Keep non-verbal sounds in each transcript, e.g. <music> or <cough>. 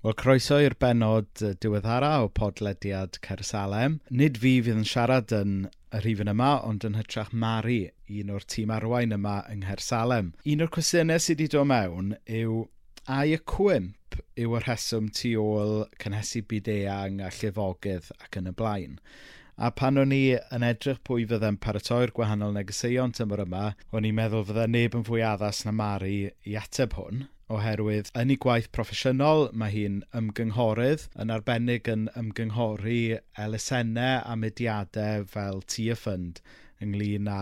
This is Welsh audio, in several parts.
Wel, croeso i'r benod diweddara o podlediad Cersalem. Nid fi fydd yn siarad yn y rhifyn yma, ond yn hytrach Mari, un o'r tîm arwain yma yng Nghersalem. Un o'r cwestiynau sydd wedi dod mewn yw, a y cwymp yw y rheswm tu ôl cynhesu byd eang a llifogydd ac yn y blaen. A pan o'n i yn edrych pwy fydde'n paratoi'r gwahanol negeseuon tymor yma, o'n i'n meddwl fydde neb yn fwy addas na Mari i ateb hwn oherwydd yn ei gwaith proffesiynol mae hi'n ymgynghorydd, yn arbennig yn ymgynghori elusennau a mudiadau fel Tia Fund ynglyn â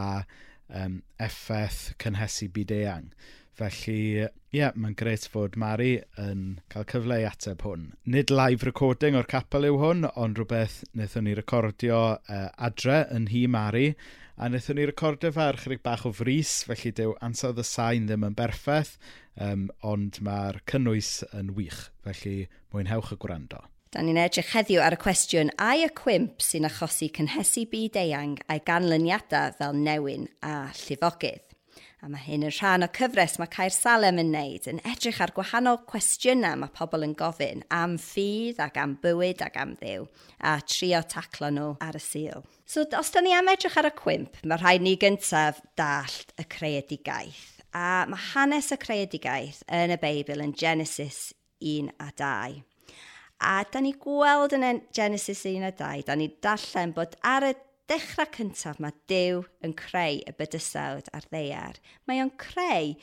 um, effaith cynhesu byd eang. Felly, ie, yeah, mae'n gret fod Mari yn cael cyfle i ateb hwn. Nid live recording o'r capel yw hwn, ond rhywbeth wnaethon ni recordio uh, adre yn hi Mari, a wnaethon ni recordio fe ar chryg bach o fris, felly dyw ansawdd y sain ddim yn berffaith, um, ond mae'r cynnwys yn wych, felly mwynhewch y gwrando. Da ni'n edrych heddiw ar y cwestiwn a y cwimp sy'n achosi cynhesu byd eang a'i ganlyniadau fel newyn a llifogydd. A mae hyn yn rhan o cyfres mae Caer Salem yn wneud, yn edrych ar gwahanol cwestiynau mae pobl yn gofyn am ffydd ac am bywyd ac am ddew, a trio taclo nhw ar y sil. So, os da ni am edrych ar y cwimp, mae rhaid ni gyntaf dallt y creadigaeth. A mae hanes y creadigaeth yn y Beibl yn Genesis 1 a 2. A da ni gweld yn Genesis 1 a 2, da ni darllen bod ar y dechrau cyntaf mae Dyw yn creu y bydysawd a'r ddeiar. Mae o'n creu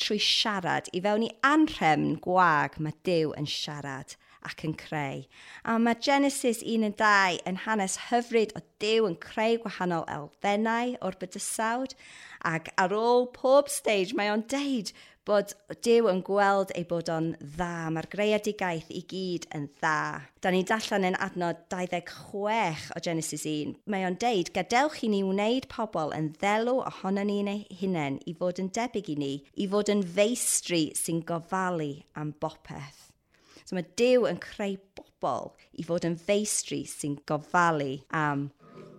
trwy siarad i fewn i anrhemn gwag mae Dyw yn siarad ac yn creu. A mae Genesis 1 yn 2 yn hanes hyfryd o Dyw yn creu gwahanol elfennau o'r bydysawd ac ar ôl pob stage mae o'n deud bod Dyw yn gweld ei bod o'n dda. Mae'r greadigaeth i gyd yn dda. Da ni'n dallan yn adnod 26 o Genesis 1. Mae o'n deud, gadewch i ni wneud pobl yn ddelw ohono ni'n ei hunain i fod yn debyg i ni, i fod yn feistri sy'n gofalu am bopeth. So mae Dyw yn creu bobl i fod yn feistri sy'n gofalu am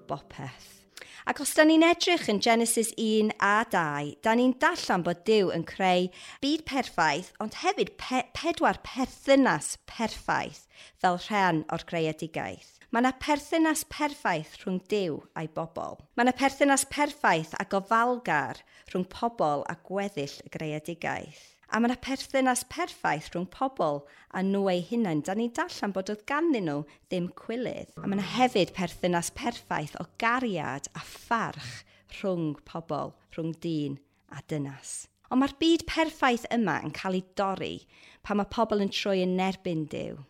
bopeth. Ac os da ni'n edrych yn Genesis 1 a 2, da ni'n dallan bod Dyw yn creu byd perffaith, ond hefyd pe pedwar perthynas perffaith fel rhan o'r greadigaeth. Mae yna perthynas perffaith rhwng Dyw a'i bobl. Mae yna perthynas perffaith a gofalgar rhwng pobl a gweddill y greadigaeth. A mae yna perthynas perffaith rhwng pobl a nhw eu hunain. Da ni darllen bod oedd ganddyn nhw ddim cwilydd. A mae yna hefyd perthynas perffaith o gariad a pharch rhwng pobl, rhwng dyn a dynas. Ond mae'r byd perffaith yma yn cael ei dorri pan mae pobl yn troi yn erbyn Dyw.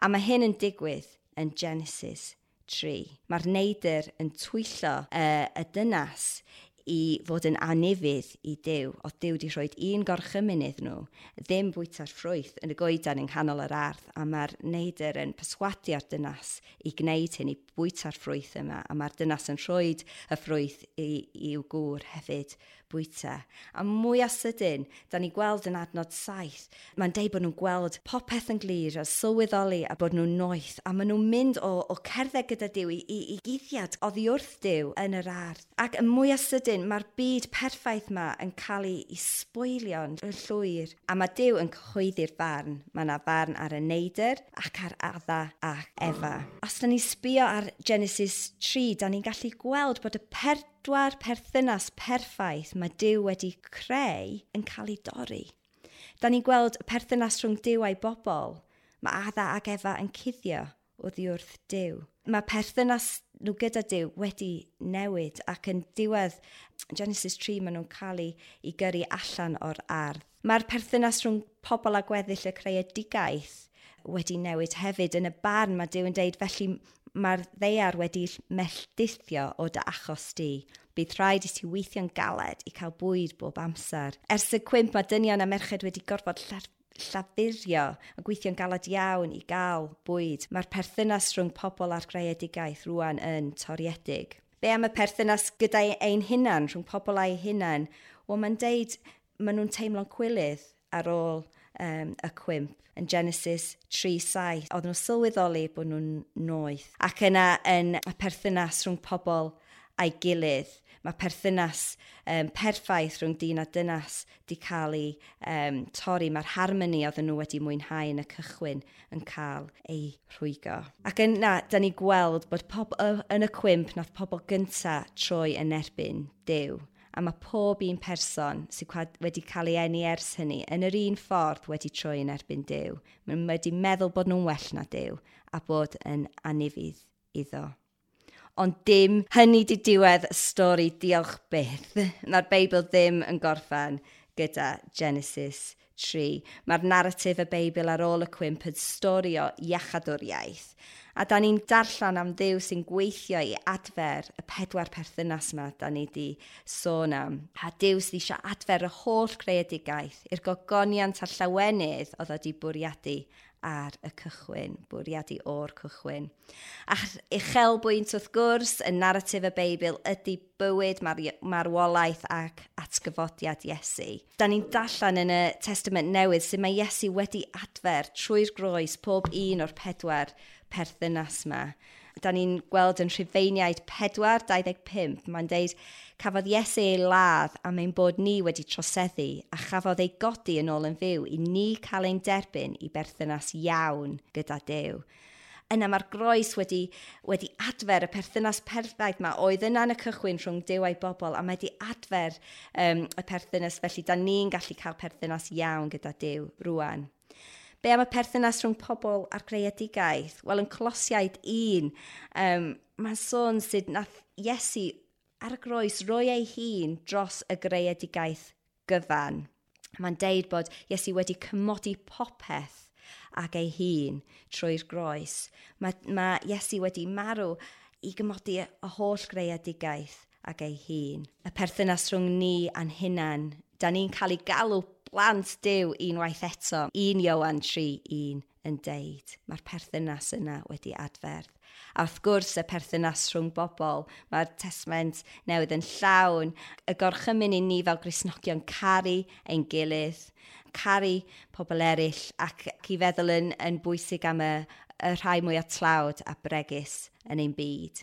A mae hyn yn digwydd yn Genesis 3. Mae'r neidr yn twyllo uh, y dynas i fod yn anifydd i Dyw, o Dyw wedi rhoi un gorchymunydd nhw, ddim bwyta'r ffrwyth yn y goedan yng nghanol yr ardd, a mae'r neidr yn perswadio'r dynas i gwneud hyn, i bwyta'r ffrwyth yma, a mae'r dynas yn rhoi y ffrwyth i, i'w gŵr hefyd bwyta. A mwy o sydyn, da ni gweld yn adnod saith, mae'n deud bod nhw'n gweld popeth yn glir a sylweddoli a bod nhw'n noeth a maen nhw'n mynd o, o cerdded gyda Dyw i, i, i guddiad oddi wrth Dyw yn yr ardd. Ac yn mwy o sydyn, mae'r byd perffaith yma yn cael ei, ei sbwylio'n llwyr a mae Dyw yn cyhoeddi'r farn. Mae yna farn ar y neidr ac ar adda ac efa. Os da ni sbio ar Genesis 3, da ni'n gallu gweld bod y per pedwar perthynas perffaith mae Dyw wedi creu yn cael ei dorri. Da ni'n gweld y perthynas rhwng Dyw a'i bobl. Mae Adda ac Efa yn cuddio oddi wrth Dyw. Mae perthynas nhw gyda Dyw wedi newid ac yn diwedd Genesis 3 maen nhw'n cael ei gyrru allan o'r ardd. Mae'r perthynas rhwng pobl a gweddill y creadigaeth wedi newid hefyd. Yn y barn mae Dyw yn deud felly mae'r ddeiar wedi melldithio o dy achos di. Bydd rhaid i ti weithio'n galed i cael bwyd bob amser. Ers y cwimp mae dynion a merched wedi gorfod llafurio a gweithio'n galed iawn i gael bwyd. Mae'r perthynas rhwng pobl a'r greadigaeth rwan yn toriedig. Be am y perthynas gyda ein hunan, rhwng pobl a'i hunan? Wel, mae'n deud maen nhw'n teimlo'n cwilydd ar ôl um, y cwmp yn Genesis 3.7. Oedden nhw'n sylweddoli bod nhw'n noeth. Ac yna yn y perthynas rhwng pobl a'i gilydd. Mae perthynas um, perffaith rhwng dyn a dynas wedi cael ei um, torri. Mae'r harmony oedden nhw wedi mwynhau yn y cychwyn yn cael ei rhwygo. Ac yna, da ni gweld bod pob, yn y cwmp nath pobl gyntaf troi yn erbyn Dyw a mae pob un person sydd wedi cael ei eni ers hynny yn yr un ffordd wedi troi yn erbyn Dyw. Mae wedi meddwl bod nhw'n well na Dyw a bod yn anifydd iddo. Ond dim hynny di diwedd y stori diolch byth. <laughs> Mae'r Beibl ddim yn gorffan gyda Genesis tri, mae'r narratif y Beibl ar ôl y cwymp yn stori o iachadwriaeth. A da ni'n darllen am ddew sy'n gweithio i adfer y pedwar perthynas yma da ni wedi sôn am. A dew sydd eisiau adfer y holl creadigaeth i'r gogoniant a llawenydd oedd wedi bwriadu ar y cychwyn, bwriadu o'r cychwyn. A uchelbwynt wrth gwrs, y naratif y Beibl ydy bywyd mar marwolaeth ac atgyfodiad Iesu. Da ni'n dallan yn y Testament Newydd sydd mae Iesu wedi adfer trwy'r groes pob un o'r pedwar perthynas yma da ni'n gweld yn Rhyfeiniaid 4.25, mae'n deud, cafodd Iesu ei ladd am ein bod ni wedi troseddu, a chafodd ei godi yn ôl yn fyw i ni cael ein derbyn i berthynas iawn gyda Dyw. Yna mae'r groes wedi, wedi adfer y perthynas perffaith yma oedd yna yn y cychwyn rhwng Dyw a'i bobl a mae wedi adfer um, y perthynas felly da ni'n gallu cael perthynas iawn gyda Dyw rwan. Be am y perthynas rhwng pobl a'r greadigaeth? Wel, yn Colosiaid 1, um, mae'n sôn sydd nath Iesu ar y groes roi ei hun dros y greadigaeth gyfan. Mae'n deud bod Iesu wedi cymodi popeth ac ei hun trwy'r groes. Mae, mae Iesu wedi marw i gymodi y holl greadigaeth ac ei hun. Y perthynas rhwng ni a'n hunan, da ni'n cael ei galw blant dew unwaith eto, un Iowan 3, 1 yn deud, mae'r perthynas yna wedi adferth. A wrth gwrs y perthynas rhwng bobl, mae'r testament newydd yn llawn, y gorchymyn i ni fel Grisnogion caru ein gilydd, caru pobl eraill ac i feddwl yn, yn bwysig am y, y rhai mwy o tlawd a bregus yn ein byd.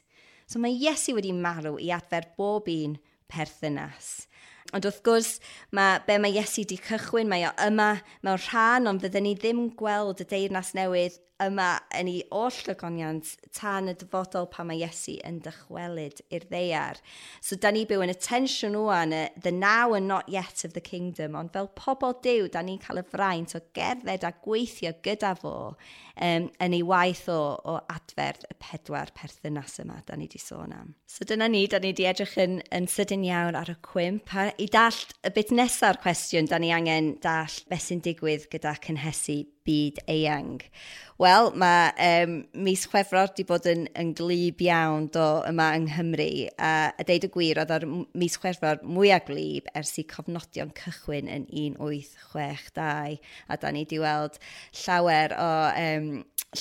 So mae Iesu wedi marw i adfer bob un perthynas. Ond wrth gwrs, mae, be mae Iesu wedi cychwyn, mae o yma mewn rhan, ond fydden ni ddim gweld y deyrnas newydd yma yn ei oll llygoniant tan y dyfodol pa mae Iesu yn dychwelyd i'r ddeiar. So, da ni byw yn y tensiwn o'n the now and not yet of the kingdom, ond fel pobl dew, da ni'n cael y fraint o gerdded a gweithio gyda fo um, yn ei waith o, o adferth y pedwar perthynas yma, da ni wedi sôn am. So, dyna ni, da ni wedi edrych yn, yn sydyn iawn ar y cwmp. A, I dallt y bit nesaf cwestiwn, da ni angen dallt beth sy'n digwydd gyda cynhesu byd eang. Wel, mae um, mis Chwefror wedi bod yn, yn glib iawn do yma yng Nghymru, a, a deud y gwir oedd ar mis Chwefror mwyaf glib ers i cofnodion cychwyn yn 1862, a da ni wedi weld llawer o um,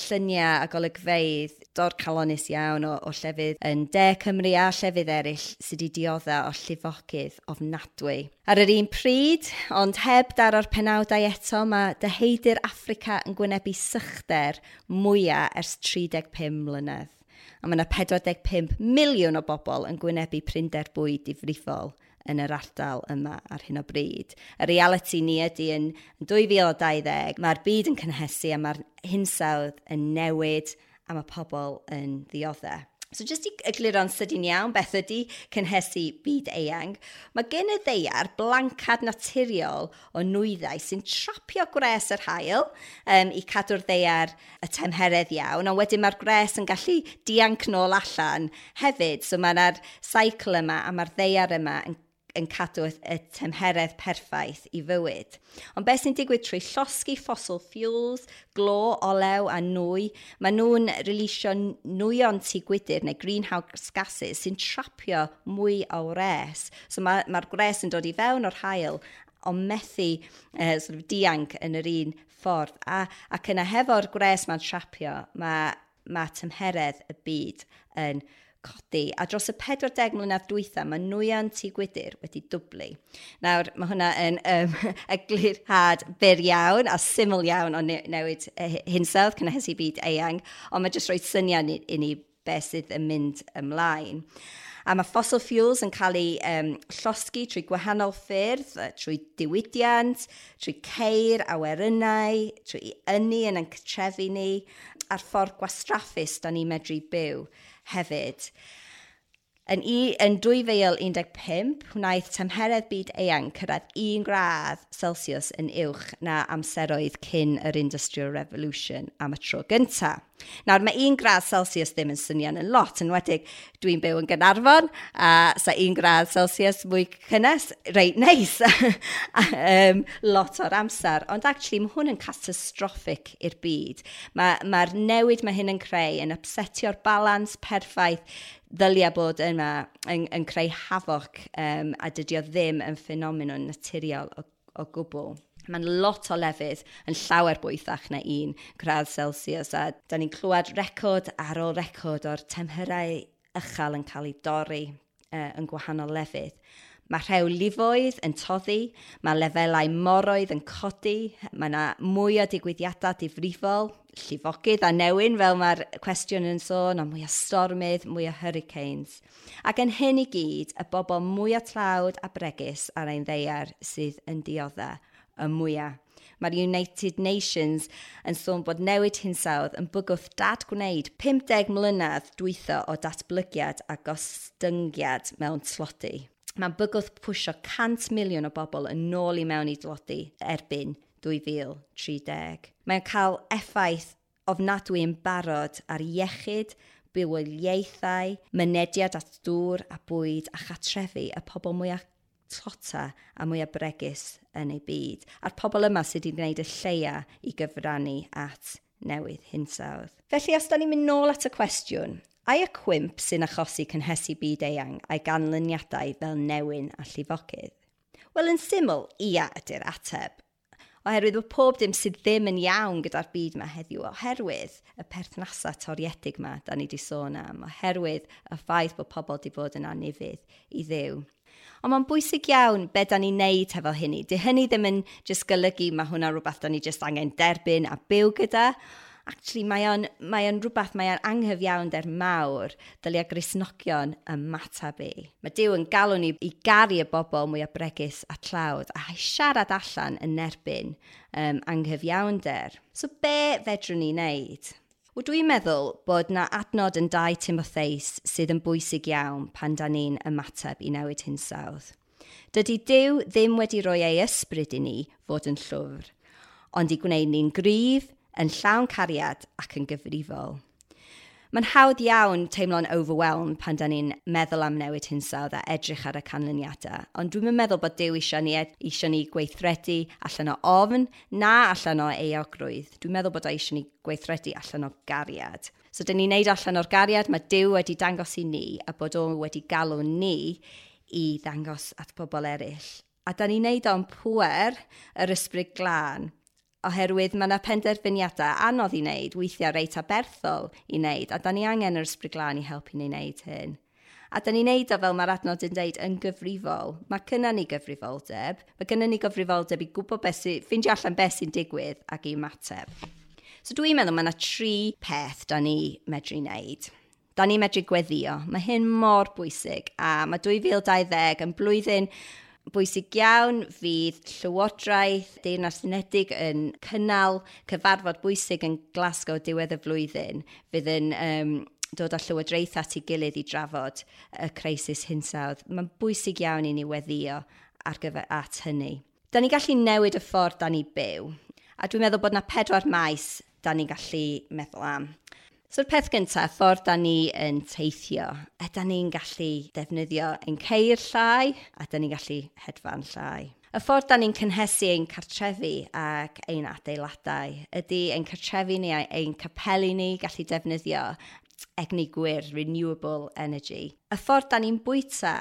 lluniau a golygfeidd dor calonus iawn o, o llefydd yn De Cymru a llefydd eraill sydd wedi diodda o llifogydd ofnadwy ar yr un pryd, ond heb daro'r penawdau eto, mae dyheidir Africa yn gwynebu sychder mwyaf ers 35 mlynedd. A mae yna 45 miliwn o bobl yn gwynebu prinder bwyd difrifol yn yr ardal yma ar hyn o bryd. Y reality ni ydy yn 2020, mae'r byd yn cynhesu a mae'r hinsawdd yn newid a mae pobl yn ddioddau. So jyst i egluro'n sydyn iawn beth ydy cynhesu byd eang, mae gen y ddeiar blancad naturiol o nwyddau sy'n trapio gres yr hael um, i cadw'r ddeiar y temheredd iawn, ond wedyn mae'r gres yn gallu dianc nôl allan hefyd, so mae yna'r saicl yma a mae'r ddeiar yma yn yn cadw y tymheredd perffaith i fywyd. Ond beth sy'n digwydd trwy llosgu fossil fuels, glo, olew a nwy, mae nhw'n relisio nwyon tu gwydr neu greenhouse gases sy'n trapio mwy o wres. So mae'r ma, gres yn dod i fewn o'r hael ond methu uh, sort of dianc yn yr un ffordd. A, ac yna hefo'r gres mae'n trapio, mae ma tymheredd y byd yn codi a dros y 40 mlynedd dwytha mae nwya'n tŷ gwydyr wedi dwblu. Nawr, mae hwnna yn um, <laughs> eglurhad byr iawn a syml iawn o newid e, hinsawdd, cynhesu byd eang, ond mae jyst rhoi syniad i, i ni beth sydd yn mynd ymlaen. A mae fossil fuels yn cael eu um, llosgu trwy gwahanol ffyrdd, trwy diwydiant, trwy ceir a werynau, trwy ynni yn yn cytrefu ni, a'r ffordd gwastraffus da ni medru byw hefyd. Yn, i, yn 2015, wnaeth tymheredd byd eang cyrraedd 1 gradd Celsius yn uwch na amseroedd cyn yr Industrial Revolution am y tro gyntaf. Nawr, mae 1 gradd Celsius ddim yn syniad yn lot, yn wedig dwi'n byw yn Gynarfon, a sa 1 gradd Celsius mwy cynnes, reit neis, <laughs> um, lot o'r amser. Ond actually, mae hwn yn catastrophic i'r byd. Mae'r ma, newid mae hyn yn creu yn upsetio'r balans perffaith ddyliau bod yma yn, yn creu hafoc um, a dydy o ddim yn ffenomenon naturiol o, o gwbl. Mae'n lot o lefydd yn llawer bwythach na un gradd Celsius a da ni'n clywed record ar ôl record o'r temherau ychal yn cael ei dorri uh, yn gwahanol lefydd. Mae rhewlifoedd yn toddi, mae lefelau moroedd yn codi, mae yna mwy o digwyddiadau difrifol, llifogydd a newyn fel mae'r cwestiwn yn sôn, ond mwy o stormydd, mwy o hurricanes. Ac yn hyn i gyd, y bobl mwy o tlawd a bregus ar ein ddeiar sydd yn dioddau y mwyaf. Mae'r United Nations yn sôn bod newid hinsawdd yn bygwth dad gwneud 50 mlynedd dwytho o datblygiad a gostyngiad mewn tlodi. Mae'n bygwth pwysio 100 miliwn o bobl yn ôl i mewn i dlodi erbyn 2030. Mae'n cael effaith ofnadwy yn barod ar iechyd, bywoliaethau, mynediad at dŵr a bwyd a chatrefi y pobl mwyaf tota a mwyaf bregus yn ei byd, a'r pobl yma sydd wedi gwneud y lleia i gyfrannu at newydd hinsawdd. Felly, os da ni'n mynd nôl at y cwestiwn, a'i y cwimp sy'n achosi cynhesu byd eang a'i ganlyniadau fel newyn a llifogydd? Wel, yn syml, ia ydy'r ateb oherwydd bod pob dim sydd ddim yn iawn gyda'r byd yma heddiw, oherwydd y perthnasau toriedig yma da ni wedi sôn am, oherwydd y ffaith bod pobl wedi bod yn anifydd i ddew. Ond mae'n bwysig iawn be da ni'n neud hefo hynny. Dy hynny ddim yn just golygu mae hwnna rhywbeth da ni just angen derbyn a byw gyda, actually mae o'n, mae o'n rhywbeth, mae o'n anghyfiawnder mawr dylia grisnogion y ymatab i. Mae Dyw yn galw ni i garu y bobl mwy o bregus a tlawd a i siarad allan yn erbyn um, anghyfiawnder. So be fedrwn ni wneud? Wel dwi'n meddwl bod na adnod yn dau Timotheus sydd yn bwysig iawn pan da ni'n ymateb i newid hinsawdd. Dydy Dyw ddim wedi rhoi ei ysbryd i ni fod yn llwfr, ond i gwneud ni'n gryf, yn llawn cariad ac yn gyfrifol. Mae'n hawdd iawn teimlo'n overwhelmed pan da ni'n meddwl am newid hinsawdd a edrych ar y canlyniadau, ond dwi'n meddwl bod Dyw eisiau ni, eisiau ni gweithredu allan o ofn na allan o eogrwydd. Dwi'n meddwl bod eisiau ni gweithredu allan o gariad. So, dyn ni'n neud allan o'r gariad mae Dyw wedi dangos i ni a bod o wedi galw ni i ddangos at bobl eraill. A da ni'n neud o'n pwer yr ysbryd glân oherwydd mae yna penderfyniadau anodd i wneud, weithiau reit aberthol i wneud, a da ni angen yr ysbryd glân i helpu ni wneud hyn. A da ni'n neud o fel mae'r adnod yn deud yn gyfrifol. Mae cynna ni gyfrifoldeb. Mae gynna ni gyfrifoldeb i gwybod beth sy'n ffindio allan beth sy'n digwydd ac i ymateb. So dwi'n meddwl mae yna tri peth da ni medru wneud. Da ni medru gweddio. Mae hyn mor bwysig a mae 2020 yn blwyddyn bwysig iawn fydd Llywodraeth Deyrnas Unedig yn cynnal cyfarfod bwysig yn Glasgow diwedd y flwyddyn. Fydd yn um, dod â llywodraeth at ei gilydd i drafod y crisis hinsawdd. Mae'n bwysig iawn i ni weddio ar gyfer at hynny. Da ni gallu newid y ffordd da ni byw. A dwi'n meddwl bod yna pedwar maes da ni'n gallu meddwl am. So'r peth gyntaf, ffordd da ni yn teithio. Yda ni'n gallu defnyddio ein ceir llai, a da ni'n gallu hedfan llai. Y ffordd da ni'n cynhesu ein cartrefi ac ein adeiladau ydy ein cartrefi ni a ein capelu ni gallu defnyddio egni gwir, renewable energy. Y ffordd da ni'n bwyta,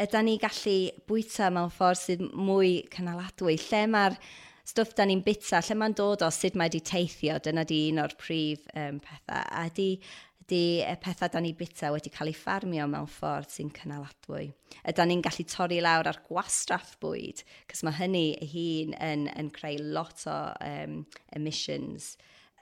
ydy ni gallu bwyta mewn ffordd sydd mwy cynaladwy, lle mae'r stwff da ni'n bita, lle mae'n dod o sut mae wedi teithio, dyna di un o'r prif um, pethau. A di, di y pethau da ni bita wedi cael ei ffarmio mewn ffordd sy'n cynnal adwy. Yda ni'n gallu torri lawr ar gwastraff bwyd, cos mae hynny ei hun yn, yn creu lot o um, emissions.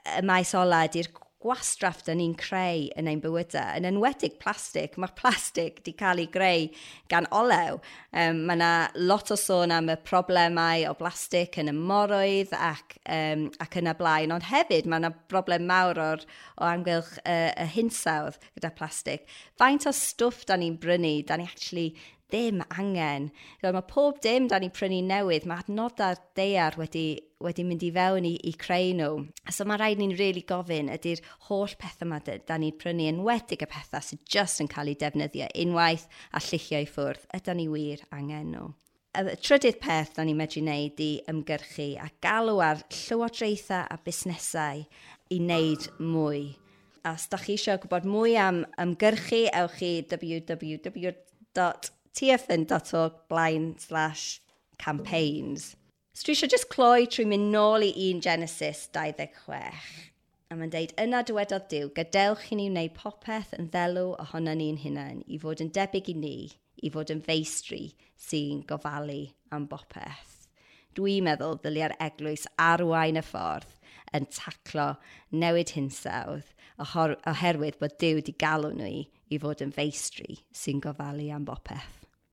Y maes ola ydy'r gwastraff dyn ni'n creu yn ein bywydau. Yn enwedig plastig, mae plastig wedi cael ei greu gan olew. Um, mae yna lot o sôn am y problemau o blastig yn y moroedd ac, um, ac yn y blaen, ond hefyd mae yna broblem mawr o'r, o amgylch uh, y hinsawdd gyda plastig. Faint o stwff da ni'n brynu, da ni actually ddim angen. So, Mae pob dim da ni'n prynu newydd, mae adnodau'r deiar wedi wedi mynd i fewn i, i creu nhw. So mae rhaid ni'n really gofyn ydy'r holl pethau yma da ni'n prynu enwedig y pethau sydd just yn cael eu defnyddio unwaith a lluchio i ffwrdd. Ydy ni wir angen nhw y trydydd peth da ni'n medru wneud i ymgyrchu a galw ar llywodraethau a busnesau i wneud mwy. A os da chi eisiau gwybod mwy am ymgyrchu, ewch chi www.tfn.org blaen slash campaigns. So dwi eisiau just cloi trwy mynd nôl i un Genesis 26. A mae'n deud, yna dywedodd Dyw, gadewch i ni wneud popeth yn ddelw ohono ni'n hunain i fod yn debyg i ni, i fod yn feistri sy'n gofalu am bopeth. Dwi'n meddwl ddylai'r eglwys arwain y ffordd yn taclo newid hinsawdd oherwydd bod Dyw wedi galw nhw i fod yn feistri sy'n gofalu am bopeth.